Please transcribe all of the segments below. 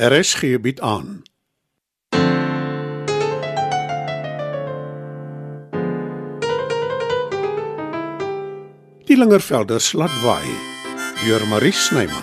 RSG bied aan. Die Lingervelder slatwaai deur Marie Snyman.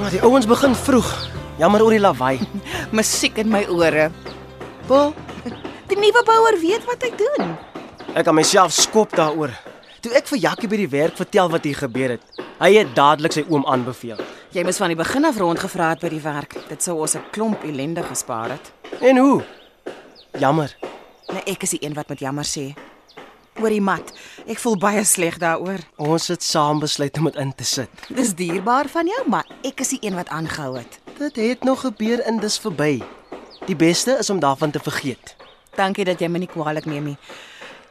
Maar die ouens begin vroeg. Jammer oor die lawaai. Musiek in my ore. Pa, Die nuwe bouer weet wat hy doen. ek kan myself skop daaroor. Toe ek vir Jakkie by die werk vertel wat hier gebeur het, hy het dadelik sy oom aanbeveel. Jy moes van die begin af rondgevra het by die werk. Dit sou ons 'n klomp ellende gespaar het. En hoe? Jammer. Nee, ek is die een wat met jammer sê. Oor die mat. Ek voel baie sleg daaroor. Ons het saam besluit om dit in te sit. Dis dierbaar van jou, maar ek is die een wat aangehou het. Dit het nog gebeur en dis verby. Die beste is om daarvan te vergeet. Dankie dat jy my nie kwaadlik neem nie.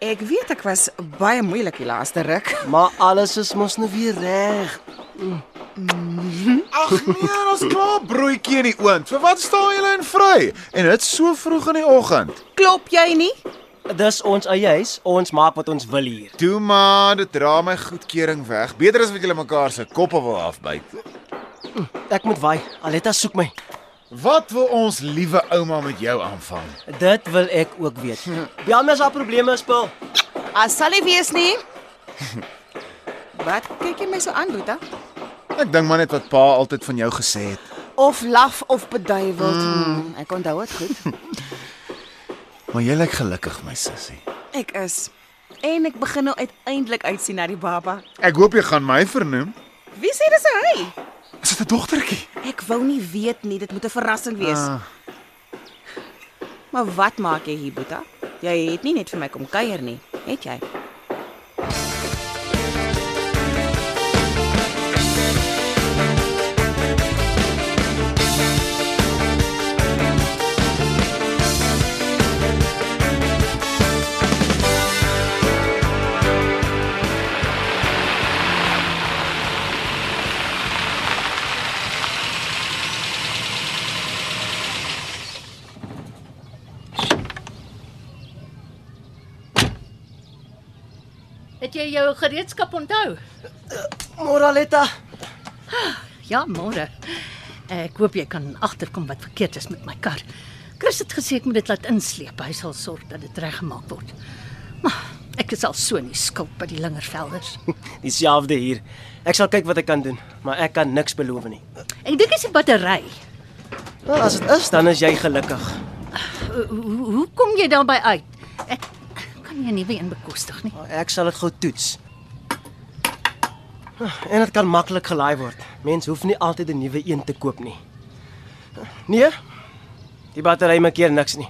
Ek weet ek was baie moeilik die laaste ruk. Maar alles is mos nou weer reg. Ag nee, ons klaar broodjie in die oond. Vir wat staan julle in vry? En dit so vroeg in die oggend. Klop jy nie? Dis ons eie huis, ons maak wat ons wil hier. Toe maar, dit dra my goedkeuring weg. Beter as wat julle mekaar se koppe wil afbyt. Ek moet waai. Aletta soek my. Wat wil ons liewe ouma met jou aanvang? Dit wil ek ook weet. Bel my as daar probleme is, Paul. As sal nie wees nie. Wat kyk jy my so aan, Boeta? Ek dink maar net wat pa altyd van jou gesê het. Of laf of beduiweld. Mm. Ek onthou dit goed. Maar jy lyk gelukkig, my sussie. Ek is. En ek begin nou uiteindelik uitsien na die baba. Ek hoop jy gaan my vernoem. Wie sê dis hy? Is dit 'n dogtertjie? Ek wou nie weet nie, dit moet 'n verrassing wees. Ah. Maar wat maak jy hier, Boeta? Jy het nie net vir my kom kuier nie, het jy? Jou gereedskap onthou? Môre Aletta. Ja, môre. Ek hoop jy kan agterkom wat verkeerd is met my kar. Chris het gesê ek moet dit laat insleep. Hy sal sorg dat dit reggemaak word. Maar ek is al so in die skuld by die Lingervelders. Dieselfde hier. Ek sal kyk wat ek kan doen, maar ek kan niks beloof nie. Ek dink dis die battery. Nou, as dit is, dan is jy gelukkig. Hoe, hoe, hoe kom jy daarby uit? Kan nie 'n nuwe een bekostig nie. Ek sal dit gou toets. En dit kan maklik gelaai word. Mens hoef nie altyd 'n nuwe een te koop nie. Nee. Die battery maak keer niks nie.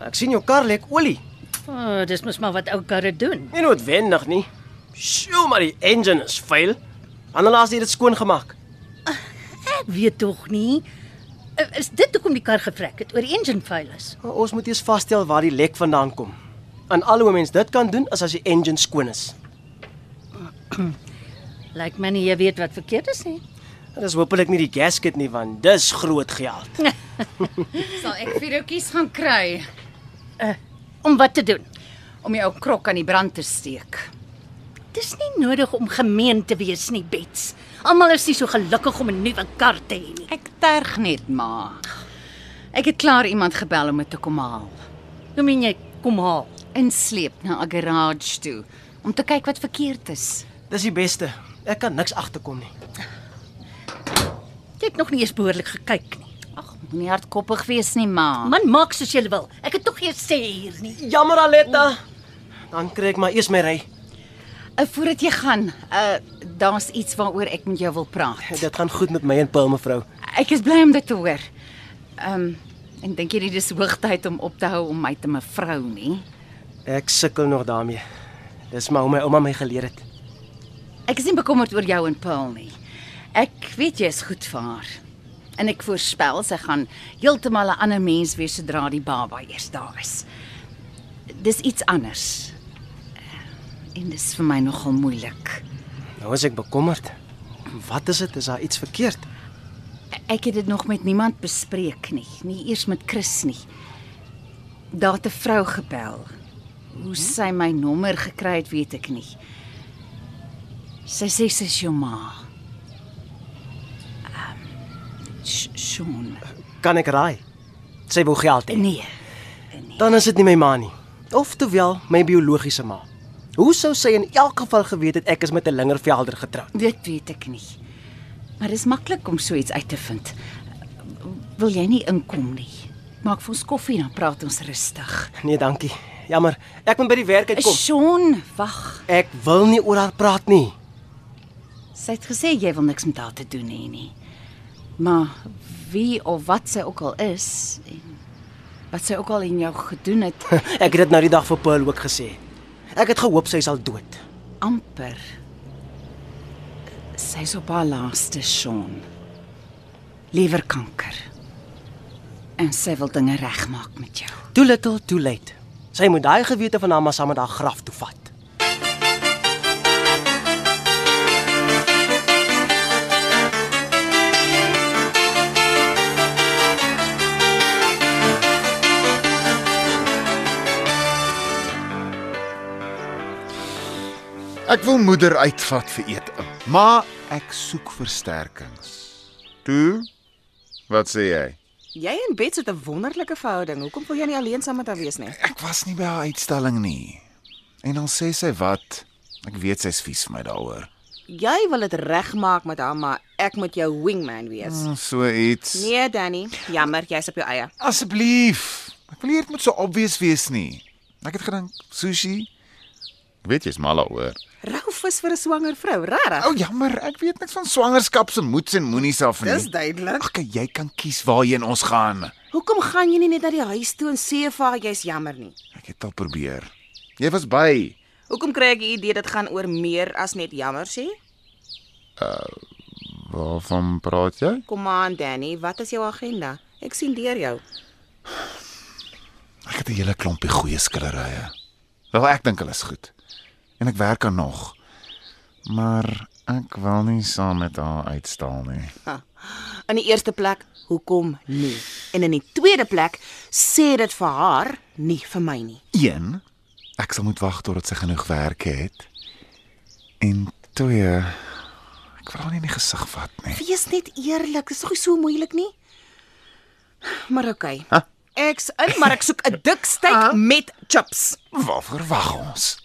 Ek sien jou kar lek olie. O, oh, dis mos maar wat ou karre doen. Nie noodwendig nie. Sjoe, maar die engine is vuil. Anders het dit skoon gemaak. Ek weet tog nie. Eh, Is dit hoekom die kar gevrek het oor die engine fail is? Ons moet eers vasstel waar die lek vandaan kom. En al hoe mens dit kan doen is as die engine skoon is. Lyk my nie jy weet wat verkeerd is nie. Dit is hopelik nie die gasket nie want dis groot geld. Sal ek vir jou kies gaan kry Om wat te doen? om jou krok aan die brand te steek. Dis nie nodig om gemeen te wees nie, Bets. Almal is nie so gelukkig om 'n nuwe kar te hê nie. Ek terg net maar. Ek het klaar iemand gebel om dit te kom haal. Hoe meen jy kom haal? Insleep na 'n garage toe om te kyk wat verkeerd is. Dis die beste. Ek kan niks agterkom nie. Jy het nog nie eens behoorlik gekyk nie. Ag, moenie hardkoppig wees nie, ma. Man, maak soos jy wil. Ek het tog geen sê hier nie. Jammer Aletta. Dan kry ek maar eers my ry. Uh, voordat jy gaan, uh daar's iets waaroor ek met jou wil praat. Dit gaan goed met my en Paul mevrou. Ek is bly om dit te hoor. Ehm um, en dink jy nie dis hoogtyd om op te hou om my te mevrou nie? Ek sukkel nog daarmee. Dis maar hoe my ouma my geleer het. Ek is nie bekommerd oor jou en Paul nie. Ek weet jy is goed vir haar. En ek voorspel sy gaan heeltemal 'n ander mens wees sodra die baba eers daar is. Dis iets anders. En dis vir my nogal moeilik. Nou is ek bekommerd. Wat is dit? Is daar iets verkeerd? Ek het dit nog met niemand bespreek nie, nie eers met Chris nie. Daar het 'n vrou gebel. Hoe sy my nommer gekry het, weet ek nie. Sy sê sy is jou ma. Ehm Sh- Sean. Kan ek raai? Sy wou geld hê. Nee. Dan is dit nie my ma nie. Oftewel my biologiese ma. Hoe sou sy in elk geval geweet het ek is met 'n Lingervelder getroud? Dit weet ek nie. Maar dis maklik om so iets uit te vind. Wil jy nie inkom nie? Maak vir ons koffie dan praat ons rustig. Nee, dankie. Jammer. Ek moet by die werk uitkom. Sean, wag. Ek wil nie oor haar praat nie. Sy het gesê jy wil niks met haar te doen hê nie. Maar wie of wat sy ook al is en wat sy ook al in jou gedoen het, Ek het dit nou die dag vir Paul ook gesê. Ek het gehoop sy sal dood. amper sy's op haar laaste Sean. Lewerkanker. En sy wil dinge regmaak met jou. Too little, too late. Sy moet daai gewete van haar maar saam met haar graf toe vat. Ek wil moeder uitvat vir ete, maar ek soek versterkings. Toe? Wat sê jy? Jy en Bets het 'n wonderlike verhouding. Hoekom wil jy nie alleen saam met haar wees nie? Ek was nie by haar uitstalling nie. En dan sê sy wat? Ek weet sy's vies vir my daaroor. Jy wil dit regmaak met haar, maar ek moet jou wingman wees. Mm, So iets. Nee, Danny, jammer, jy's op jou eie. Asseblief. Ek wil nie dit moet so obvious wees nie. Ek het gedink sushi. Ek weet jy's mal daaroor. Rou vis vir 'n swanger vrou, regtig? O, oh, jammer, ek weet niks van swangerskap se moets en moenies af nie. Dis duidelik. Ag, jy kan kies waarheen ons gaan. Hoekom gaan jy nie net na die huis toe en sê vir haar jy's jammer nie? Ek het al probeer. Jy was by. Hoekom kry ek die idee dit gaan oor meer as net jammer sê? Waarvan praat jy? Kom aan, Danny, wat is jou agenda? Ek sien deur jou. Ek het 'n hele klompie goeie skillerye. Wel, ek dink hulle is goed. En ek werk aan nog. Maar ek wil nie saam met haar uitstal nie. In die eerste plek, hoekom nie? En in die tweede plek, sê dit vir haar, nie vir my nie. 1. Ek sal moet wag totdat sy genoeg werk het. En 2. Ek wil haar nie in die gesig vat nie. Wees net eerlik, dis tog nie so moeilik nie. Maar oké. Okay. Ek's in, maar ek soek 'n dik steak met chips. Waarvoor wag ons?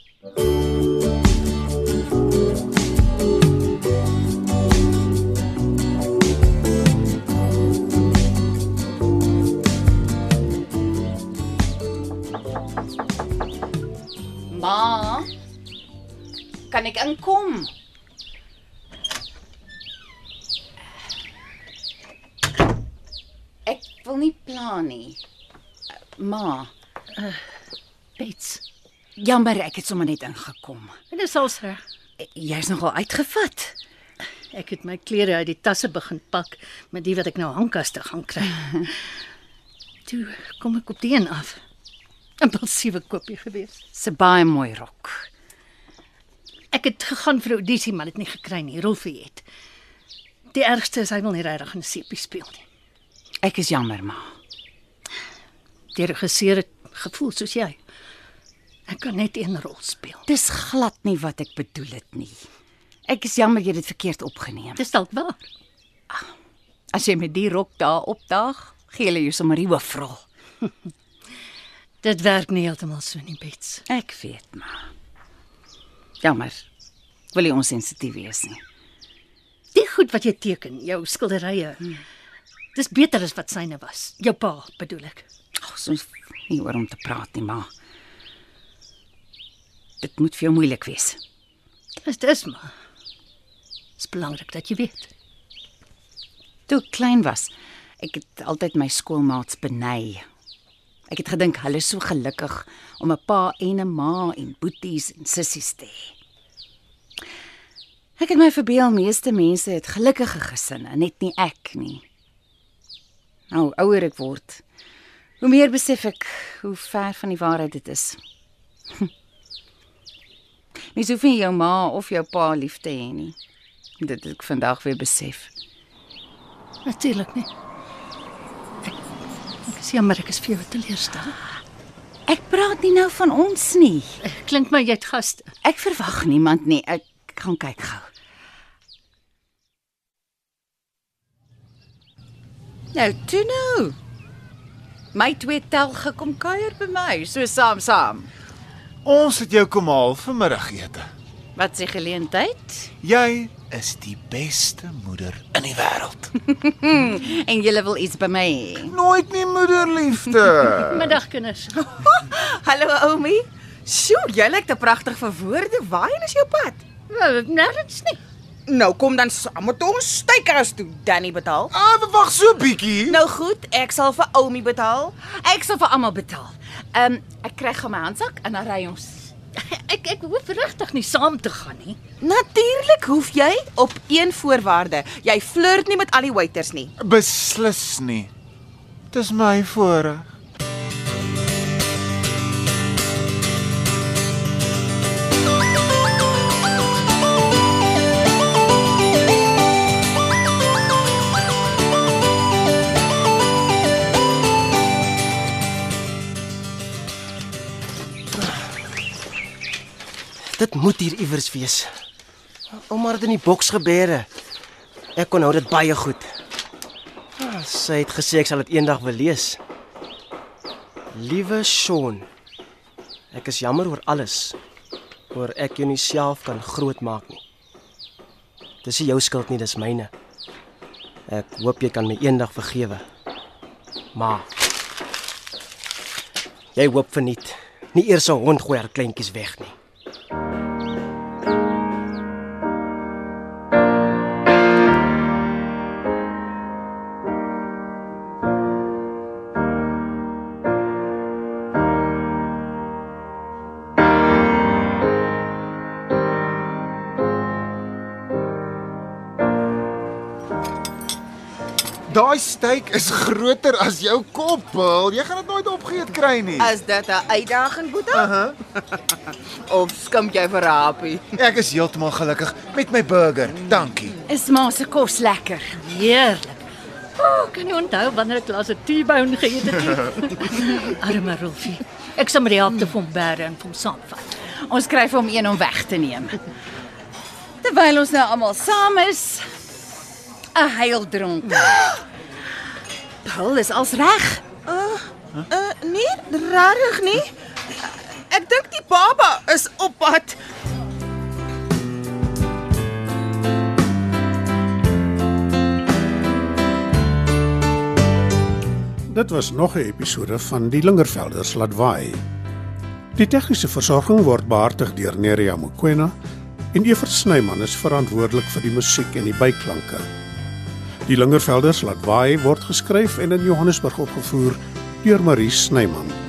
Inkom? Ek wil nie pla nie. Ma, Bets. jammer ek het sommer net ingekom. En dis als reg. Jy's nogal uitgevat. Ek het my klere uit die tasse begin pak met die wat ek nou hangkaste gaan kry. Toe kom ek op die een af. Impulsiewe koopie gewees. 'n Baie mooi rok. Ek het gegaan vir 'n audisie maar dit nie gekry nie. Rolfie het. Die ergste is hy wil nie regtig 'n sepie speel nie. Ek is jammer, ma. Die regisseur het gevoel soos jy. Ek kan net een rol speel. Dis glad nie wat ek bedoel het nie. Ek is jammer jy het dit verkeerd opgeneem. Dis dalk waar. As jy met die rok daar opdaag, gee hulle jou sommer die hoofrol. Dit werk nie heeltemal so nie, Bets. Ek weet maar. Jammer. Wil jy onsensitief wees nie? Die goed wat jy teken, jou skilderye. Dis beter as wat syne was. Jou pa, bedoel ek. Ag, soms nie oor om te praat nie, maar dit moet vir jou moeilik wees. Dis dis maar. Dis belangrik dat jy weet. Toe ek klein was, ek het altyd my skoolmaats beny. Ek het gedink hulle is so gelukkig om 'n pa en 'n ma en boeties en sissies te hê. Ek het my verbeel meeste mense het gelukkige gesinne, net nie ek nie. Nou ouer ek word, hoe meer besef ek hoe ver van die waarheid dit is. Mens hoef nie jou ma of jou pa lief te hê nie. Dit het ek vandag weer besef. Natuurlik nie. Ek, ek is jammer ek is vir jou teleurstel. Ek praat nie nou van ons nie. Klink my jy het gaste. Ek verwag niemand nie. Ek gaan kyk gou. Nou, toe nou. My twee tel gekom kuier by my, so saam saam. Ons het jou kom haal vir middagete. Wat se geleentheid? Jy is die beste moeder in die wêreld. En jy wil iets by my hê. Nooit nie moederliefde. Middag kinders. Hallo Oumi. Sjoe, jy lyk te pragtig vir woorde. Waarheen is jou pad? Wel, Nêrens nie. Nou kom dan saam met ons steakhouse toe. Danny betaal. ah, wag so 'n bietjie. Nou goed, ek sal vir Oumi betaal. Ek sal vir almal betaal. Ehm um, ek kry gou my handsak en dan ry ons. Ek ek hoef regtig nie saam te gaan nie. Natuurlik hoef jy op een voorwaarde. Jy flirt nie met al die waiters nie. Beslis nie. Dis my voorreg. Dit moet hier iewers wees. Ouma het in die boks gebeere. Ek kon nou dit baie goed. Ah, Sy het gesê ek sal dit eendag wil lees. Liewe Sean, ek is jammer oor alles. Oor ek jou nie self kan grootmaak nie. Dis nie jou skuld nie, dis myne. Ek hoop jy kan my eendag vergewe. Maar jy hoop verniet. Nie eers 'n hond gooi haar kleintjies weg nie. Daai steak is groter as jou kop, Paul. Jy gaan dit nooit opgeëet kry nie. Is dit 'n uitdaging, Boeta? Uh -huh. of skimp jy vir 'n happie? Ek is heeltemal gelukkig met my burger. Dankie. Is ma se kos lekker? Heerlik. Oh, kan jy onthou wanneer ek laas 'n T-bone geëet het? nie? Arme Rolfie. Ek sal met die help te van bære en van saamvat. Ons kry vir hom een om weg te neem. Terwyl ons nou almal saam is, 'n heil dronk. Paul is als reg. Uh nee, rarig nie. Ek dink die baba is op pad. Dit was nog 'n episode van Die Lingervelders laat waai. Die tegniese versorging word behartig deur Neriya Mukwena en Evert Snyman is verantwoordelik vir die musiek en die byklanke. Die Lingervelders laat waai word geskryf en in Johannesburg opgevoer deur Marie Snyman.